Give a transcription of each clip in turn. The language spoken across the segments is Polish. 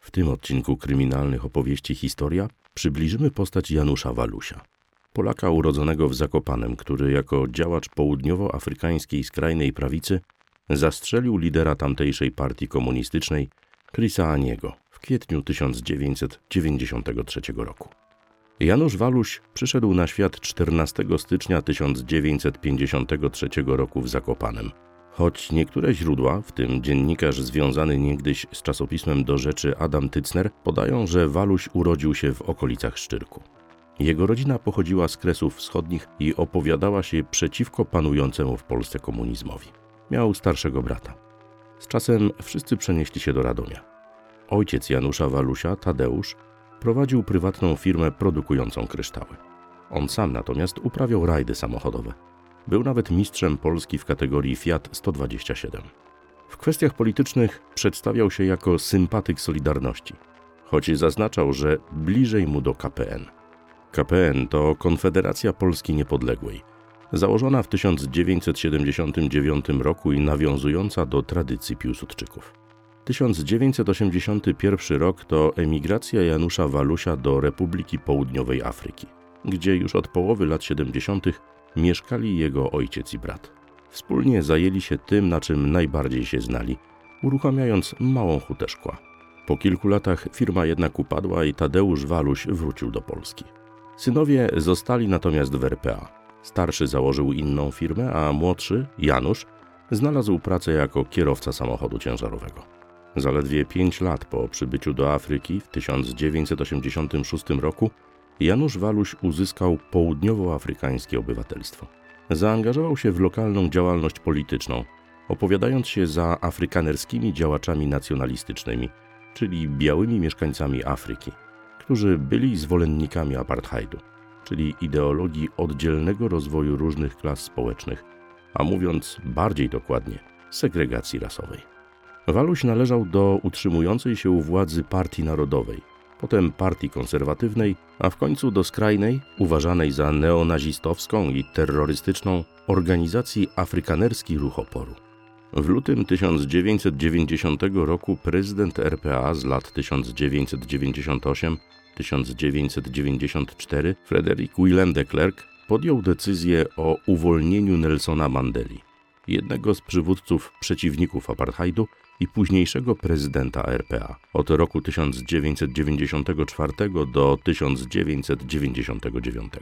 W tym odcinku kryminalnych opowieści Historia przybliżymy postać Janusza Walusia. Polaka urodzonego w Zakopanem, który jako działacz południowoafrykańskiej skrajnej prawicy zastrzelił lidera tamtejszej partii komunistycznej Chrisa Aniego w kwietniu 1993 roku. Janusz Waluś przyszedł na świat 14 stycznia 1953 roku w Zakopanem. Choć niektóre źródła, w tym dziennikarz związany niegdyś z czasopismem do rzeczy Adam Tycner, podają, że Waluś urodził się w okolicach Szczyrku. Jego rodzina pochodziła z Kresów Wschodnich i opowiadała się przeciwko panującemu w Polsce komunizmowi. Miał starszego brata. Z czasem wszyscy przenieśli się do Radomia. Ojciec Janusza Walusia, Tadeusz, prowadził prywatną firmę produkującą kryształy. On sam natomiast uprawiał rajdy samochodowe. Był nawet mistrzem Polski w kategorii Fiat 127. W kwestiach politycznych przedstawiał się jako sympatyk Solidarności, choć zaznaczał, że bliżej mu do KPN. KPN to Konfederacja Polski Niepodległej, założona w 1979 roku i nawiązująca do tradycji Piłsudczyków. 1981 rok to emigracja Janusza Walusia do Republiki Południowej Afryki, gdzie już od połowy lat 70. mieszkali jego ojciec i brat. Wspólnie zajęli się tym, na czym najbardziej się znali, uruchamiając małą hutę szkła. Po kilku latach firma jednak upadła i Tadeusz Waluś wrócił do Polski. Synowie zostali natomiast w RPA. Starszy założył inną firmę, a młodszy, Janusz, znalazł pracę jako kierowca samochodu ciężarowego. Zaledwie pięć lat po przybyciu do Afryki w 1986 roku Janusz Waluś uzyskał południowoafrykańskie obywatelstwo. Zaangażował się w lokalną działalność polityczną, opowiadając się za afrykanerskimi działaczami nacjonalistycznymi, czyli białymi mieszkańcami Afryki, którzy byli zwolennikami apartheidu, czyli ideologii oddzielnego rozwoju różnych klas społecznych, a mówiąc bardziej dokładnie, segregacji rasowej. Waluś należał do utrzymującej się u władzy Partii Narodowej, potem Partii Konserwatywnej, a w końcu do skrajnej, uważanej za neonazistowską i terrorystyczną, organizacji Afrykanerski Ruch Oporu. W lutym 1990 roku prezydent RPA z lat 1998-1994 Frederick Willem de Klerk podjął decyzję o uwolnieniu Nelsona Mandeli, jednego z przywódców przeciwników apartheidu i późniejszego prezydenta RPA od roku 1994 do 1999.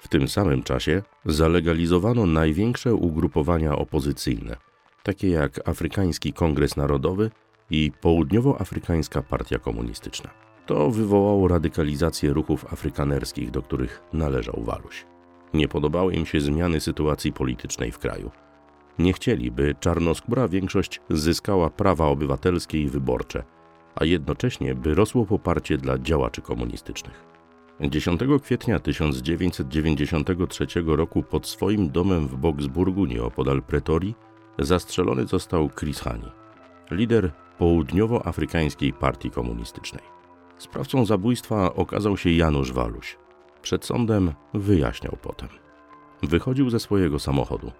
W tym samym czasie zalegalizowano największe ugrupowania opozycyjne, takie jak Afrykański Kongres Narodowy i Południowoafrykańska Partia Komunistyczna. To wywołało radykalizację ruchów afrykanerskich, do których należał Waluś. Nie podobały im się zmiany sytuacji politycznej w kraju. Nie chcieli, by czarnoskóra większość zyskała prawa obywatelskie i wyborcze, a jednocześnie by rosło poparcie dla działaczy komunistycznych. 10 kwietnia 1993 roku pod swoim domem w Boksburgu nieopodal Pretorii zastrzelony został Chris Hani, lider południowoafrykańskiej partii komunistycznej. Sprawcą zabójstwa okazał się Janusz Waluś. Przed sądem wyjaśniał potem. Wychodził ze swojego samochodu.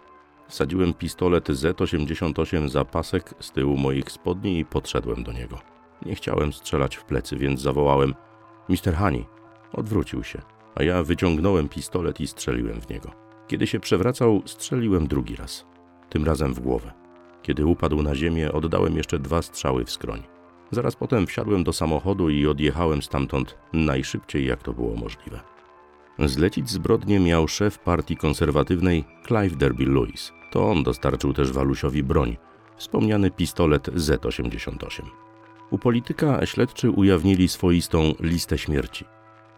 Wsadziłem pistolet Z-88 za pasek z tyłu moich spodni i podszedłem do niego. Nie chciałem strzelać w plecy, więc zawołałem Mister Hani. Odwrócił się, a ja wyciągnąłem pistolet i strzeliłem w niego. Kiedy się przewracał, strzeliłem drugi raz. Tym razem w głowę. Kiedy upadł na ziemię, oddałem jeszcze dwa strzały w skroń. Zaraz potem wsiadłem do samochodu i odjechałem stamtąd najszybciej, jak to było możliwe. Zlecić zbrodnię miał szef partii konserwatywnej Clive Derby Lewis. To on dostarczył też Walusiowi broń, wspomniany pistolet Z-88. U polityka śledczy ujawnili swoistą listę śmierci,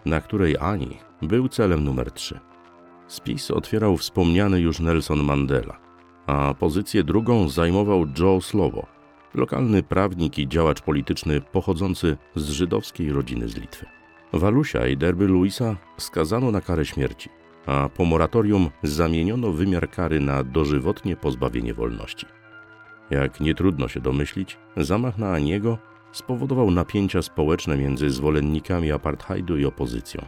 na której Ani był celem numer 3. Spis otwierał wspomniany już Nelson Mandela, a pozycję drugą zajmował Joe Slovo, lokalny prawnik i działacz polityczny pochodzący z żydowskiej rodziny z Litwy. Walusia i Derby Luisa skazano na karę śmierci, a po moratorium zamieniono wymiar kary na dożywotnie pozbawienie wolności. Jak nie trudno się domyślić, zamach na Aniego spowodował napięcia społeczne między zwolennikami apartheidu i opozycją.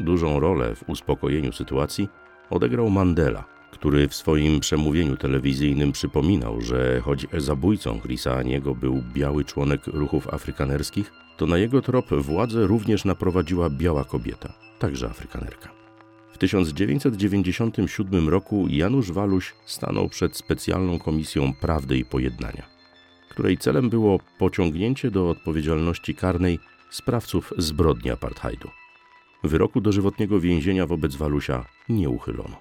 Dużą rolę w uspokojeniu sytuacji odegrał Mandela, który w swoim przemówieniu telewizyjnym przypominał, że choć zabójcą Chrisa Aniego był biały członek ruchów afrykanerskich, to na jego trop władzę również naprowadziła biała kobieta, także afrykanerka. W 1997 roku Janusz Waluś stanął przed specjalną komisją prawdy i pojednania, której celem było pociągnięcie do odpowiedzialności karnej sprawców zbrodni apartheidu. Wyroku dożywotniego więzienia wobec Walusia nie uchylono.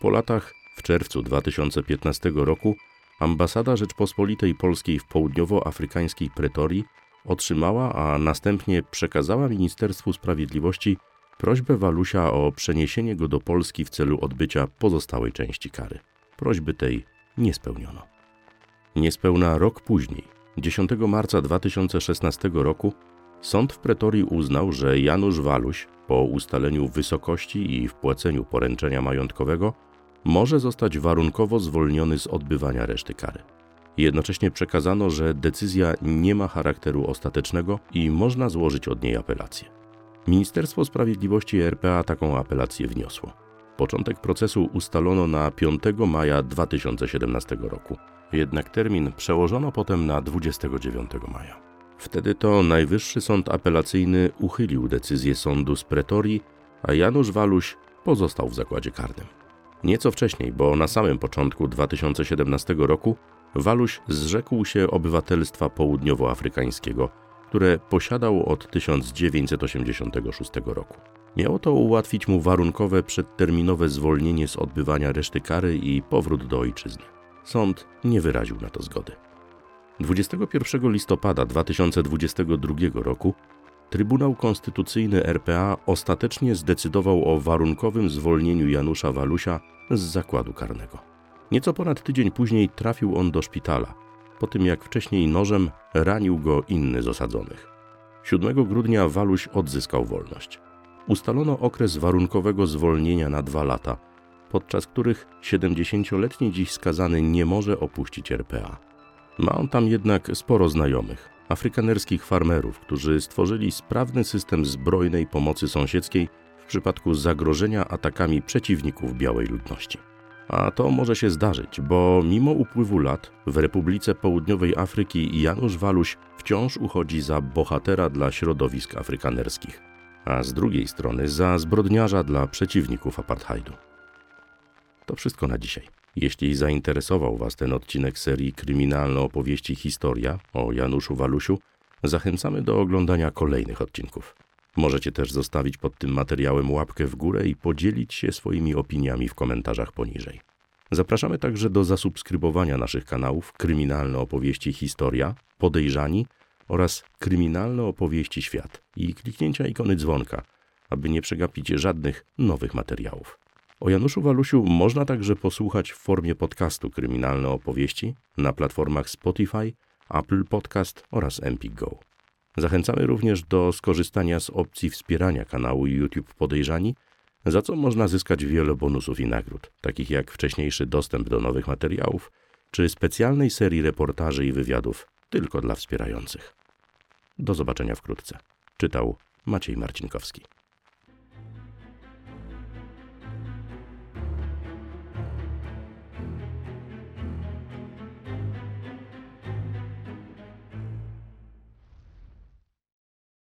Po latach, w czerwcu 2015 roku, ambasada Rzeczpospolitej Polskiej w południowoafrykańskiej Pretorii otrzymała, a następnie przekazała Ministerstwu Sprawiedliwości prośbę Walusia o przeniesienie go do Polski w celu odbycia pozostałej części kary. Prośby tej nie spełniono. Niespełna rok później, 10 marca 2016 roku, sąd w Pretorii uznał, że Janusz Waluś, po ustaleniu wysokości i wpłaceniu poręczenia majątkowego, może zostać warunkowo zwolniony z odbywania reszty kary. Jednocześnie przekazano, że decyzja nie ma charakteru ostatecznego i można złożyć od niej apelację. Ministerstwo Sprawiedliwości RPA taką apelację wniosło. Początek procesu ustalono na 5 maja 2017 roku, jednak termin przełożono potem na 29 maja. Wtedy to Najwyższy Sąd Apelacyjny uchylił decyzję sądu z Pretorii, a Janusz Waluś pozostał w zakładzie karnym. Nieco wcześniej, bo na samym początku 2017 roku, Waluś zrzekł się obywatelstwa południowoafrykańskiego, które posiadał od 1986 roku. Miało to ułatwić mu warunkowe przedterminowe zwolnienie z odbywania reszty kary i powrót do ojczyzny. Sąd nie wyraził na to zgody. 21 listopada 2022 roku Trybunał Konstytucyjny RPA ostatecznie zdecydował o warunkowym zwolnieniu Janusza Walusia z zakładu karnego. Nieco ponad tydzień później trafił on do szpitala, po tym jak wcześniej nożem ranił go inny z osadzonych. 7 grudnia Waluś odzyskał wolność. Ustalono okres warunkowego zwolnienia na dwa lata, podczas których 70-letni dziś skazany nie może opuścić RPA. Ma on tam jednak sporo znajomych, afrykanerskich farmerów, którzy stworzyli sprawny system zbrojnej pomocy sąsiedzkiej w przypadku zagrożenia atakami przeciwników białej ludności. A to może się zdarzyć, bo mimo upływu lat w Republice Południowej Afryki Janusz Waluś wciąż uchodzi za bohatera dla środowisk afrykanerskich, a z drugiej strony za zbrodniarza dla przeciwników apartheidu. To wszystko na dzisiaj. Jeśli zainteresował Was ten odcinek serii Kryminalne opowieści Historia o Januszu Walusiu, zachęcamy do oglądania kolejnych odcinków. Możecie też zostawić pod tym materiałem łapkę w górę i podzielić się swoimi opiniami w komentarzach poniżej. Zapraszamy także do zasubskrybowania naszych kanałów Kryminalne opowieści Historia, Podejrzani oraz Kryminalne opowieści Świat i kliknięcia ikony dzwonka, aby nie przegapić żadnych nowych materiałów. O Januszu Walusiu można także posłuchać w formie podcastu Kryminalne opowieści na platformach Spotify, Apple Podcast oraz Empik Go. Zachęcamy również do skorzystania z opcji wspierania kanału YouTube Podejrzani, za co można zyskać wiele bonusów i nagród, takich jak wcześniejszy dostęp do nowych materiałów, czy specjalnej serii reportaży i wywiadów tylko dla wspierających. Do zobaczenia wkrótce. Czytał Maciej Marcinkowski.